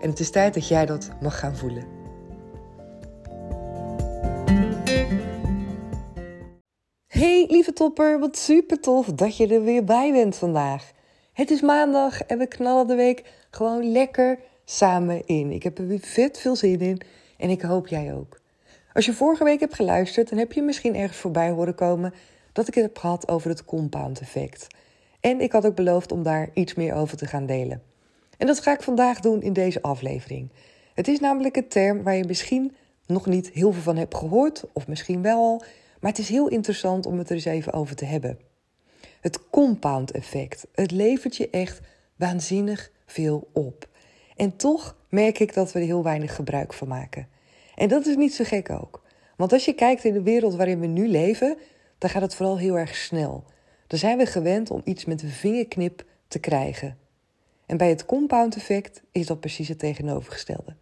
En het is tijd dat jij dat mag gaan voelen. Hey lieve topper, wat super tof dat je er weer bij bent vandaag. Het is maandag en we knallen de week gewoon lekker samen in. Ik heb er weer vet veel zin in en ik hoop jij ook. Als je vorige week hebt geluisterd, dan heb je misschien ergens voorbij horen komen dat ik het heb gehad over het compound effect. En ik had ook beloofd om daar iets meer over te gaan delen. En dat ga ik vandaag doen in deze aflevering. Het is namelijk een term waar je misschien nog niet heel veel van hebt gehoord, of misschien wel al, maar het is heel interessant om het er eens even over te hebben. Het compound effect. Het levert je echt waanzinnig veel op. En toch merk ik dat we er heel weinig gebruik van maken. En dat is niet zo gek ook. Want als je kijkt in de wereld waarin we nu leven, dan gaat het vooral heel erg snel. Dan zijn we gewend om iets met een vingerknip te krijgen. En bij het compound effect is dat precies het tegenovergestelde.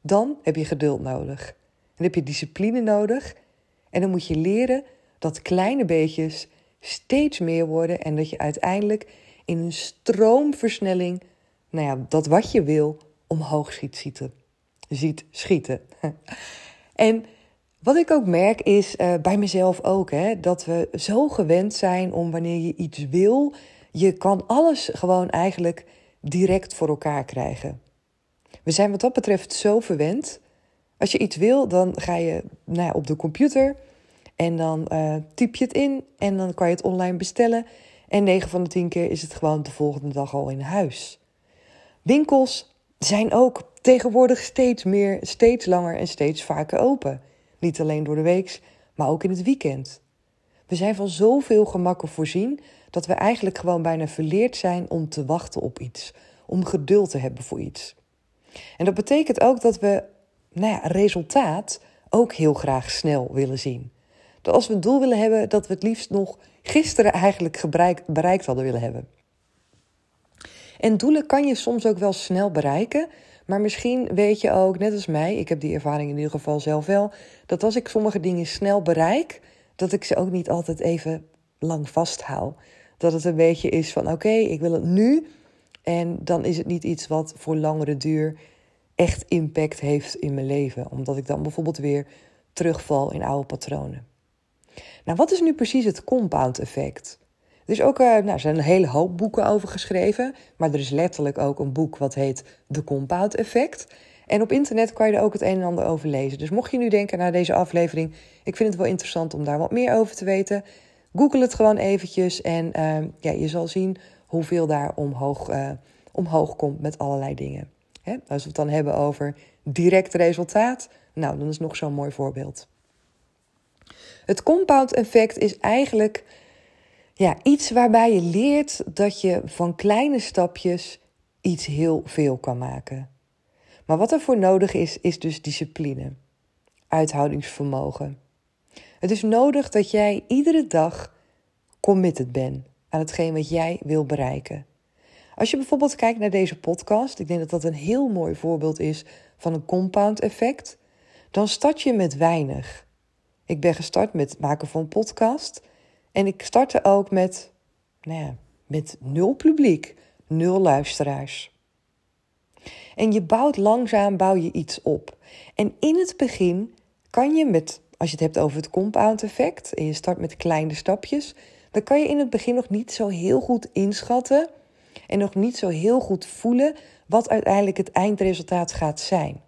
Dan heb je geduld nodig. Dan heb je discipline nodig. En dan moet je leren dat kleine beetjes steeds meer worden en dat je uiteindelijk in een stroomversnelling, nou ja, dat wat je wil, omhoog schiet schieten. Ziet schieten. en wat ik ook merk is uh, bij mezelf ook, hè, dat we zo gewend zijn om wanneer je iets wil, je kan alles gewoon eigenlijk direct voor elkaar krijgen. We zijn wat dat betreft zo verwend. Als je iets wil, dan ga je nou ja, op de computer en dan uh, typ je het in en dan kan je het online bestellen. En 9 van de 10 keer is het gewoon de volgende dag al in huis. Winkels zijn ook tegenwoordig steeds meer, steeds langer en steeds vaker open. Niet alleen door de week, maar ook in het weekend. We zijn van zoveel gemakken voorzien dat we eigenlijk gewoon bijna verleerd zijn om te wachten op iets, om geduld te hebben voor iets. En dat betekent ook dat we nou ja, resultaat ook heel graag snel willen zien. Dat als we een doel willen hebben, dat we het liefst nog gisteren eigenlijk bereikt hadden willen hebben. En doelen kan je soms ook wel snel bereiken, maar misschien weet je ook, net als mij, ik heb die ervaring in ieder geval zelf wel, dat als ik sommige dingen snel bereik, dat ik ze ook niet altijd even lang vasthoud. Dat het een beetje is van oké, ik wil het nu. En dan is het niet iets wat voor langere duur echt impact heeft in mijn leven. Omdat ik dan bijvoorbeeld weer terugval in oude patronen. Nou, wat is nu precies het compound effect? Er, is ook, uh, nou, er zijn een hele hoop boeken over geschreven. Maar er is letterlijk ook een boek wat heet The Compound Effect. En op internet kan je er ook het een en ander over lezen. Dus mocht je nu denken naar deze aflevering, ik vind het wel interessant om daar wat meer over te weten. Google het gewoon eventjes en uh, ja, je zal zien hoeveel daar omhoog, uh, omhoog komt met allerlei dingen. Hè? Als we het dan hebben over direct resultaat, nou, dan is nog zo'n mooi voorbeeld. Het compound effect is eigenlijk ja, iets waarbij je leert dat je van kleine stapjes iets heel veel kan maken. Maar wat er voor nodig is, is dus discipline, uithoudingsvermogen. Het is nodig dat jij iedere dag committed bent aan hetgeen wat jij wil bereiken. Als je bijvoorbeeld kijkt naar deze podcast, ik denk dat dat een heel mooi voorbeeld is van een compound effect, dan start je met weinig. Ik ben gestart met het maken van podcast en ik startte ook met, nou ja, met nul publiek, nul luisteraars. En je bouwt langzaam bouw je iets op. En in het begin kan je met, als je het hebt over het compound effect, en je start met kleine stapjes, dan kan je in het begin nog niet zo heel goed inschatten en nog niet zo heel goed voelen wat uiteindelijk het eindresultaat gaat zijn.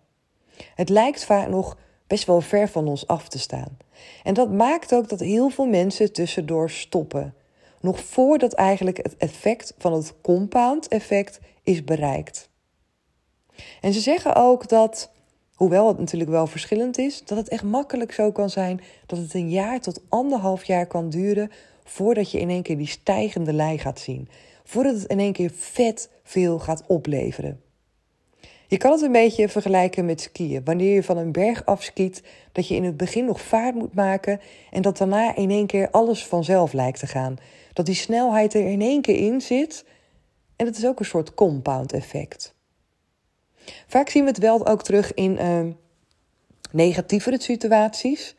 Het lijkt vaak nog best wel ver van ons af te staan. En dat maakt ook dat heel veel mensen tussendoor stoppen. Nog voordat eigenlijk het effect van het compound effect is bereikt. En ze zeggen ook dat, hoewel het natuurlijk wel verschillend is, dat het echt makkelijk zo kan zijn dat het een jaar tot anderhalf jaar kan duren voordat je in één keer die stijgende lijn gaat zien. Voordat het in één keer vet veel gaat opleveren. Je kan het een beetje vergelijken met skiën. Wanneer je van een berg afskiet, dat je in het begin nog vaart moet maken en dat daarna in één keer alles vanzelf lijkt te gaan. Dat die snelheid er in één keer in zit en dat is ook een soort compound effect. Vaak zien we het wel ook terug in uh, negatievere situaties,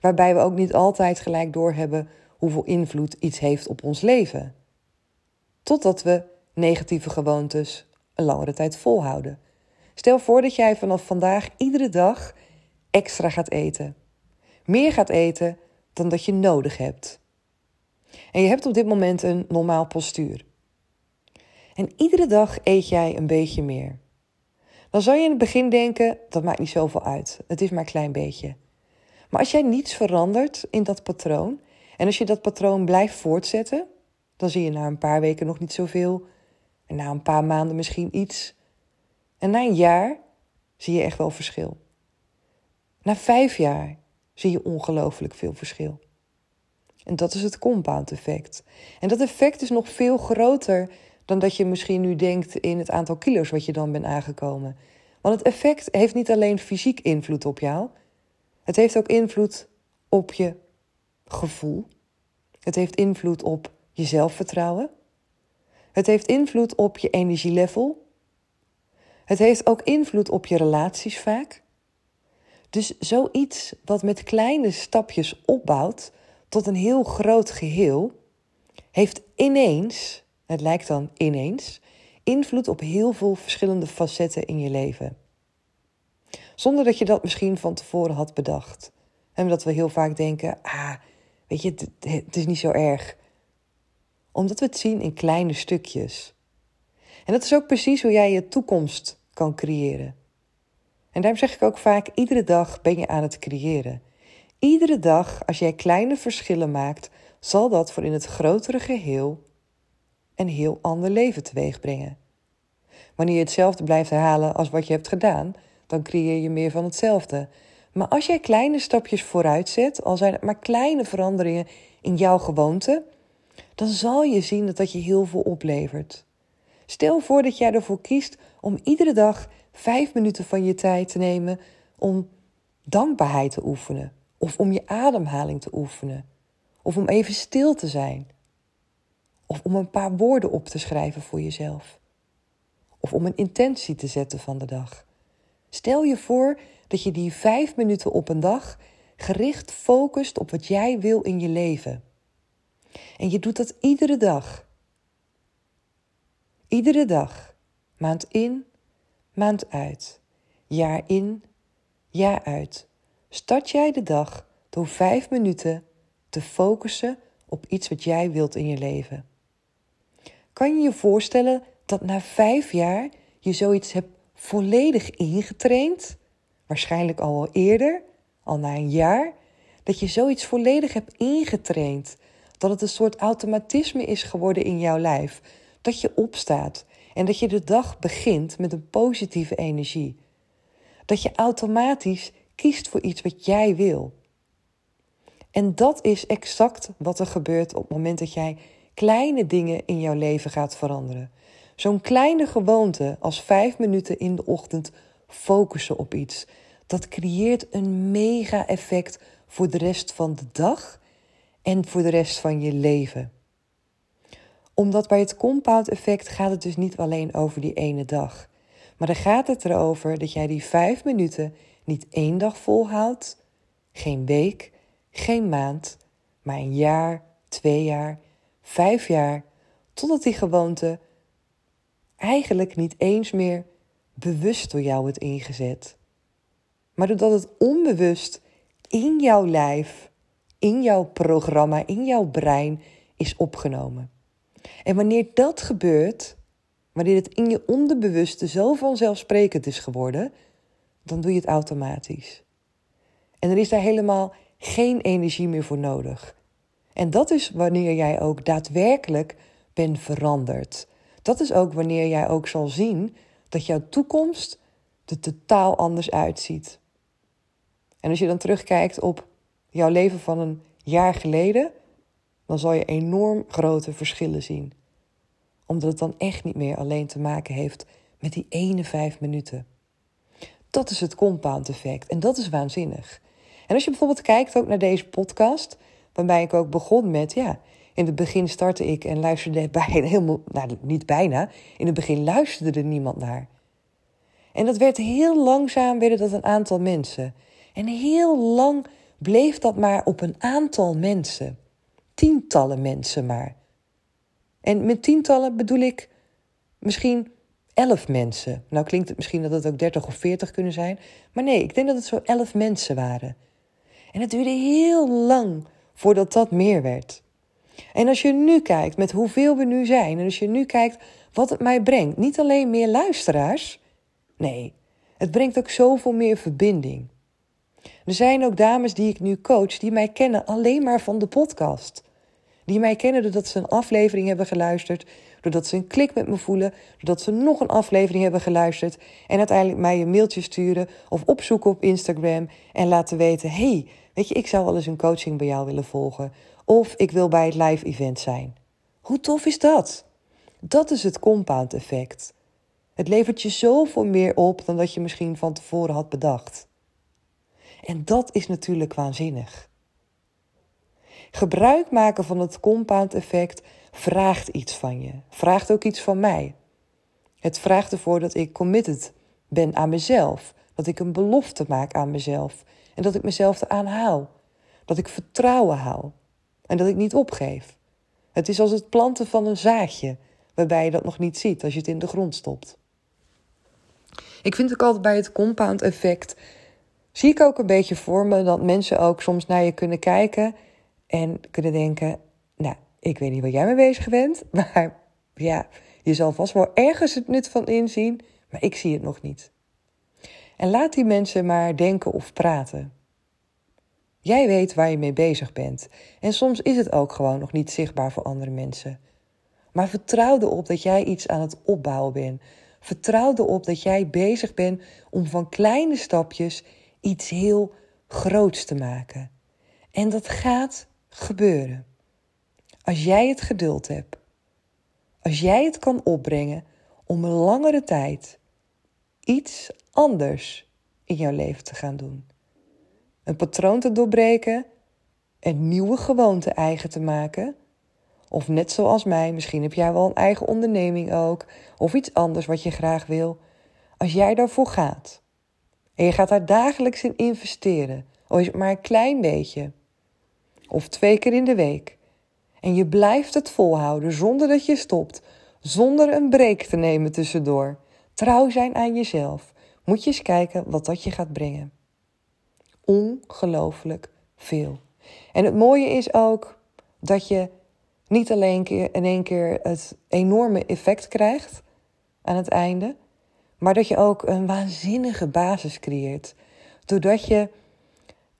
waarbij we ook niet altijd gelijk doorhebben hoeveel invloed iets heeft op ons leven. Totdat we negatieve gewoontes een langere tijd volhouden. Stel voor dat jij vanaf vandaag iedere dag extra gaat eten. Meer gaat eten dan dat je nodig hebt. En je hebt op dit moment een normaal postuur. En iedere dag eet jij een beetje meer. Dan zou je in het begin denken: dat maakt niet zoveel uit. Het is maar een klein beetje. Maar als jij niets verandert in dat patroon en als je dat patroon blijft voortzetten, dan zie je na een paar weken nog niet zoveel en na een paar maanden misschien iets. En na een jaar zie je echt wel verschil. Na vijf jaar zie je ongelooflijk veel verschil. En dat is het compound effect. En dat effect is nog veel groter dan dat je misschien nu denkt in het aantal kilo's wat je dan bent aangekomen. Want het effect heeft niet alleen fysiek invloed op jou, het heeft ook invloed op je gevoel. Het heeft invloed op je zelfvertrouwen. Het heeft invloed op je energielevel. Het heeft ook invloed op je relaties vaak. Dus zoiets wat met kleine stapjes opbouwt tot een heel groot geheel, heeft ineens het lijkt dan ineens, invloed op heel veel verschillende facetten in je leven. Zonder dat je dat misschien van tevoren had bedacht. En dat we heel vaak denken, ah, weet je, het is niet zo erg. Omdat we het zien in kleine stukjes. En dat is ook precies hoe jij je toekomst kan creëren. En daarom zeg ik ook vaak, iedere dag ben je aan het creëren. Iedere dag, als jij kleine verschillen maakt, zal dat voor in het grotere geheel een heel ander leven teweeg brengen. Wanneer je hetzelfde blijft herhalen als wat je hebt gedaan, dan creëer je meer van hetzelfde. Maar als jij kleine stapjes vooruit zet, al zijn het maar kleine veranderingen in jouw gewoonte, dan zal je zien dat dat je heel veel oplevert. Stel voor dat jij ervoor kiest om iedere dag vijf minuten van je tijd te nemen om dankbaarheid te oefenen, of om je ademhaling te oefenen, of om even stil te zijn. Of om een paar woorden op te schrijven voor jezelf. Of om een intentie te zetten van de dag. Stel je voor dat je die vijf minuten op een dag gericht focust op wat jij wil in je leven. En je doet dat iedere dag. Iedere dag, maand in, maand uit, jaar in, jaar uit, start jij de dag door vijf minuten te focussen op iets wat jij wilt in je leven. Kan je je voorstellen dat na vijf jaar je zoiets hebt volledig ingetraind? Waarschijnlijk al wel eerder, al na een jaar. Dat je zoiets volledig hebt ingetraind. Dat het een soort automatisme is geworden in jouw lijf. Dat je opstaat en dat je de dag begint met een positieve energie. Dat je automatisch kiest voor iets wat jij wil. En dat is exact wat er gebeurt op het moment dat jij kleine dingen in jouw leven gaat veranderen. Zo'n kleine gewoonte als vijf minuten in de ochtend focussen op iets. Dat creëert een mega effect voor de rest van de dag en voor de rest van je leven. Omdat bij het compound effect gaat het dus niet alleen over die ene dag. Maar dan gaat het erover dat jij die vijf minuten niet één dag volhoudt, geen week, geen maand, maar een jaar, twee jaar, vijf jaar, totdat die gewoonte eigenlijk niet eens meer bewust door jou wordt ingezet. Maar doordat het onbewust in jouw lijf, in jouw programma, in jouw brein is opgenomen. En wanneer dat gebeurt, wanneer het in je onderbewuste zo vanzelfsprekend is geworden, dan doe je het automatisch. En er is daar helemaal geen energie meer voor nodig. En dat is wanneer jij ook daadwerkelijk bent veranderd. Dat is ook wanneer jij ook zal zien dat jouw toekomst er totaal anders uitziet. En als je dan terugkijkt op jouw leven van een jaar geleden, dan zal je enorm grote verschillen zien. Omdat het dan echt niet meer alleen te maken heeft met die ene vijf minuten. Dat is het compound effect en dat is waanzinnig. En als je bijvoorbeeld kijkt ook naar deze podcast, waarbij ik ook begon met, ja, in het begin startte ik en luisterde bijna helemaal, nou niet bijna, in het begin luisterde er niemand naar. En dat werd heel langzaam, werden dat een aantal mensen. En heel lang bleef dat maar op een aantal mensen. Tientallen mensen maar. En met tientallen bedoel ik misschien elf mensen. Nou klinkt het misschien dat het ook dertig of veertig kunnen zijn. Maar nee, ik denk dat het zo elf mensen waren. En het duurde heel lang voordat dat meer werd. En als je nu kijkt met hoeveel we nu zijn, en als je nu kijkt wat het mij brengt, niet alleen meer luisteraars, nee, het brengt ook zoveel meer verbinding. Er zijn ook dames die ik nu coach die mij kennen alleen maar van de podcast. Die mij kennen doordat ze een aflevering hebben geluisterd, doordat ze een klik met me voelen, doordat ze nog een aflevering hebben geluisterd en uiteindelijk mij een mailtje sturen of opzoeken op Instagram en laten weten: hey, weet je, ik zou wel eens een coaching bij jou willen volgen of ik wil bij het live event zijn. Hoe tof is dat? Dat is het compound effect. Het levert je zoveel meer op dan dat je misschien van tevoren had bedacht. En dat is natuurlijk waanzinnig. Gebruik maken van het compound effect vraagt iets van je, vraagt ook iets van mij. Het vraagt ervoor dat ik committed ben aan mezelf, dat ik een belofte maak aan mezelf en dat ik mezelf eraan hou, dat ik vertrouwen hou en dat ik niet opgeef. Het is als het planten van een zaadje, waarbij je dat nog niet ziet als je het in de grond stopt. Ik vind ook altijd bij het compound effect zie ik ook een beetje voor me dat mensen ook soms naar je kunnen kijken en kunnen denken: Nou, ik weet niet waar jij mee bezig bent, maar ja, je zal vast wel ergens het nut van inzien, maar ik zie het nog niet. En laat die mensen maar denken of praten. Jij weet waar je mee bezig bent. En soms is het ook gewoon nog niet zichtbaar voor andere mensen. Maar vertrouw erop dat jij iets aan het opbouwen bent. Vertrouw erop dat jij bezig bent om van kleine stapjes iets heel groots te maken. En dat gaat gebeuren. Als jij het geduld hebt. Als jij het kan opbrengen om een langere tijd iets anders in jouw leven te gaan doen. Een patroon te doorbreken, een nieuwe gewoonte eigen te maken. Of net zoals mij, misschien heb jij wel een eigen onderneming ook, of iets anders wat je graag wil. Als jij daarvoor gaat en je gaat daar dagelijks in investeren, al is het maar een klein beetje, of twee keer in de week, en je blijft het volhouden zonder dat je stopt, zonder een break te nemen tussendoor, trouw zijn aan jezelf, moet je eens kijken wat dat je gaat brengen. Ongelooflijk veel. En het mooie is ook dat je niet alleen in één keer het enorme effect krijgt aan het einde, maar dat je ook een waanzinnige basis creëert. Doordat je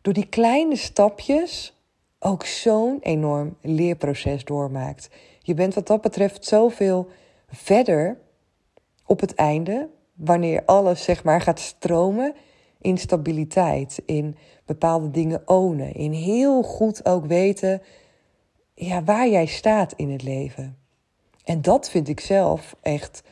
door die kleine stapjes ook zo'n enorm leerproces doormaakt. Je bent wat dat betreft zoveel verder op het einde, wanneer alles zeg maar gaat stromen in stabiliteit, in bepaalde dingen ownen, in heel goed ook weten ja, waar jij staat in het leven. En dat vind ik zelf echt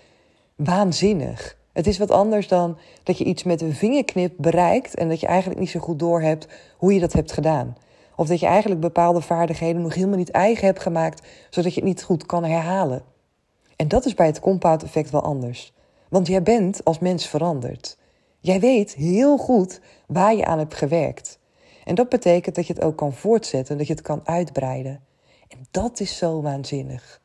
waanzinnig. Het is wat anders dan dat je iets met een vingerknip bereikt en dat je eigenlijk niet zo goed doorhebt hoe je dat hebt gedaan. Of dat je eigenlijk bepaalde vaardigheden nog helemaal niet eigen hebt gemaakt, zodat je het niet goed kan herhalen. En dat is bij het compound effect wel anders. Want jij bent als mens veranderd. Jij weet heel goed waar je aan hebt gewerkt. En dat betekent dat je het ook kan voortzetten, dat je het kan uitbreiden. En dat is zo waanzinnig.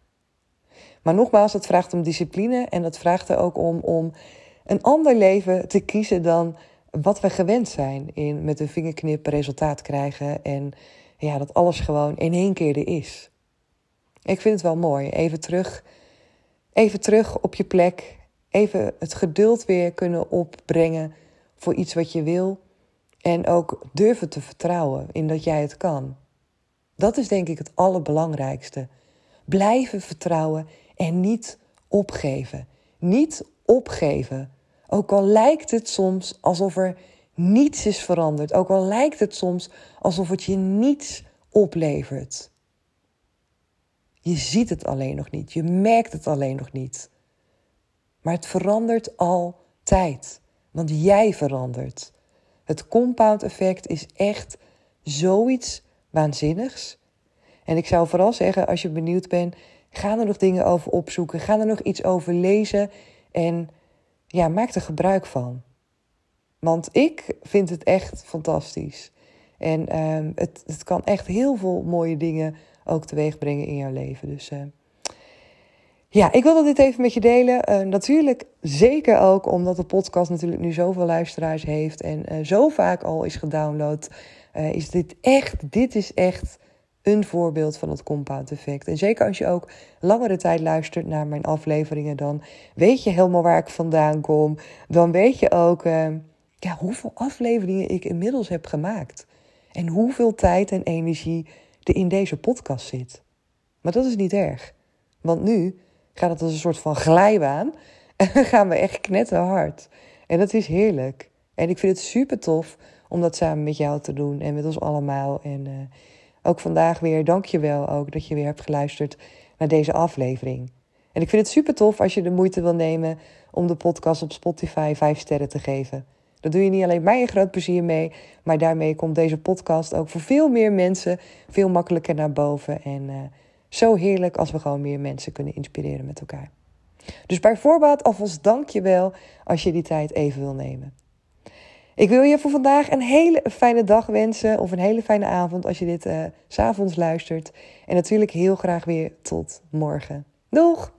Maar nogmaals, het vraagt om discipline en dat vraagt er ook om, om een ander leven te kiezen dan wat we gewend zijn in met een vingerknip resultaat krijgen en ja, dat alles gewoon in één keer er is. Ik vind het wel mooi. Even terug, even terug op je plek. Even het geduld weer kunnen opbrengen voor iets wat je wil. En ook durven te vertrouwen in dat jij het kan. Dat is denk ik het allerbelangrijkste. Blijven vertrouwen en niet opgeven. Niet opgeven. Ook al lijkt het soms alsof er niets is veranderd. Ook al lijkt het soms alsof het je niets oplevert. Je ziet het alleen nog niet. Je merkt het alleen nog niet. Maar het verandert altijd. Want jij verandert. Het compound effect is echt zoiets waanzinnigs. En ik zou vooral zeggen, als je benieuwd bent, ga er nog dingen over opzoeken. Ga er nog iets over lezen. En ja, maak er gebruik van. Want ik vind het echt fantastisch. En uh, het, het kan echt heel veel mooie dingen ook teweeg brengen in jouw leven. Dus uh, ja, ik wilde dit even met je delen. Uh, natuurlijk zeker ook omdat de podcast natuurlijk nu zoveel luisteraars heeft en uh, zo vaak al is gedownload. is dit echt, dit is echt een voorbeeld van het compound effect. En zeker als je ook langere tijd luistert naar mijn afleveringen, dan weet je helemaal waar ik vandaan kom. Dan weet je ook ja, hoeveel afleveringen ik inmiddels heb gemaakt. En hoeveel tijd en energie er in deze podcast zit. Maar dat is niet erg. Want nu gaat het als een soort van glijbaan. En dan gaan we echt knetterhard. En dat is heerlijk. En ik vind het super tof om dat samen met jou te doen. En met ons allemaal. En uh, ook vandaag weer, dank je wel ook dat je weer hebt geluisterd naar deze aflevering. En ik vind het super tof als je de moeite wil nemen om de podcast op Spotify 5 sterren te geven. Dat doe je niet alleen mij een groot plezier mee, maar daarmee komt deze podcast ook voor veel meer mensen veel makkelijker naar boven. En uh, zo heerlijk als we gewoon meer mensen kunnen inspireren met elkaar. Dus bij voorbaat alvast dank je wel als je die tijd even wil nemen. Ik wil je voor vandaag een hele fijne dag wensen of een hele fijne avond als je dit uh, s'avonds luistert. En natuurlijk heel graag weer tot morgen. Doeg!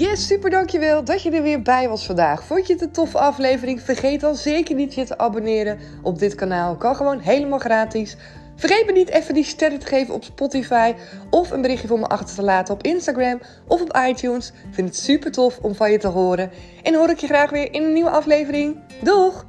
Yes, super dankjewel dat je er weer bij was vandaag. Vond je het een toffe aflevering? Vergeet dan zeker niet je te abonneren op dit kanaal. Kan gewoon helemaal gratis. Vergeet me niet even die sterren te geven op Spotify of een berichtje voor me achter te laten op Instagram of op iTunes. Ik vind het super tof om van je te horen. En hoor ik je graag weer in een nieuwe aflevering. Doeg!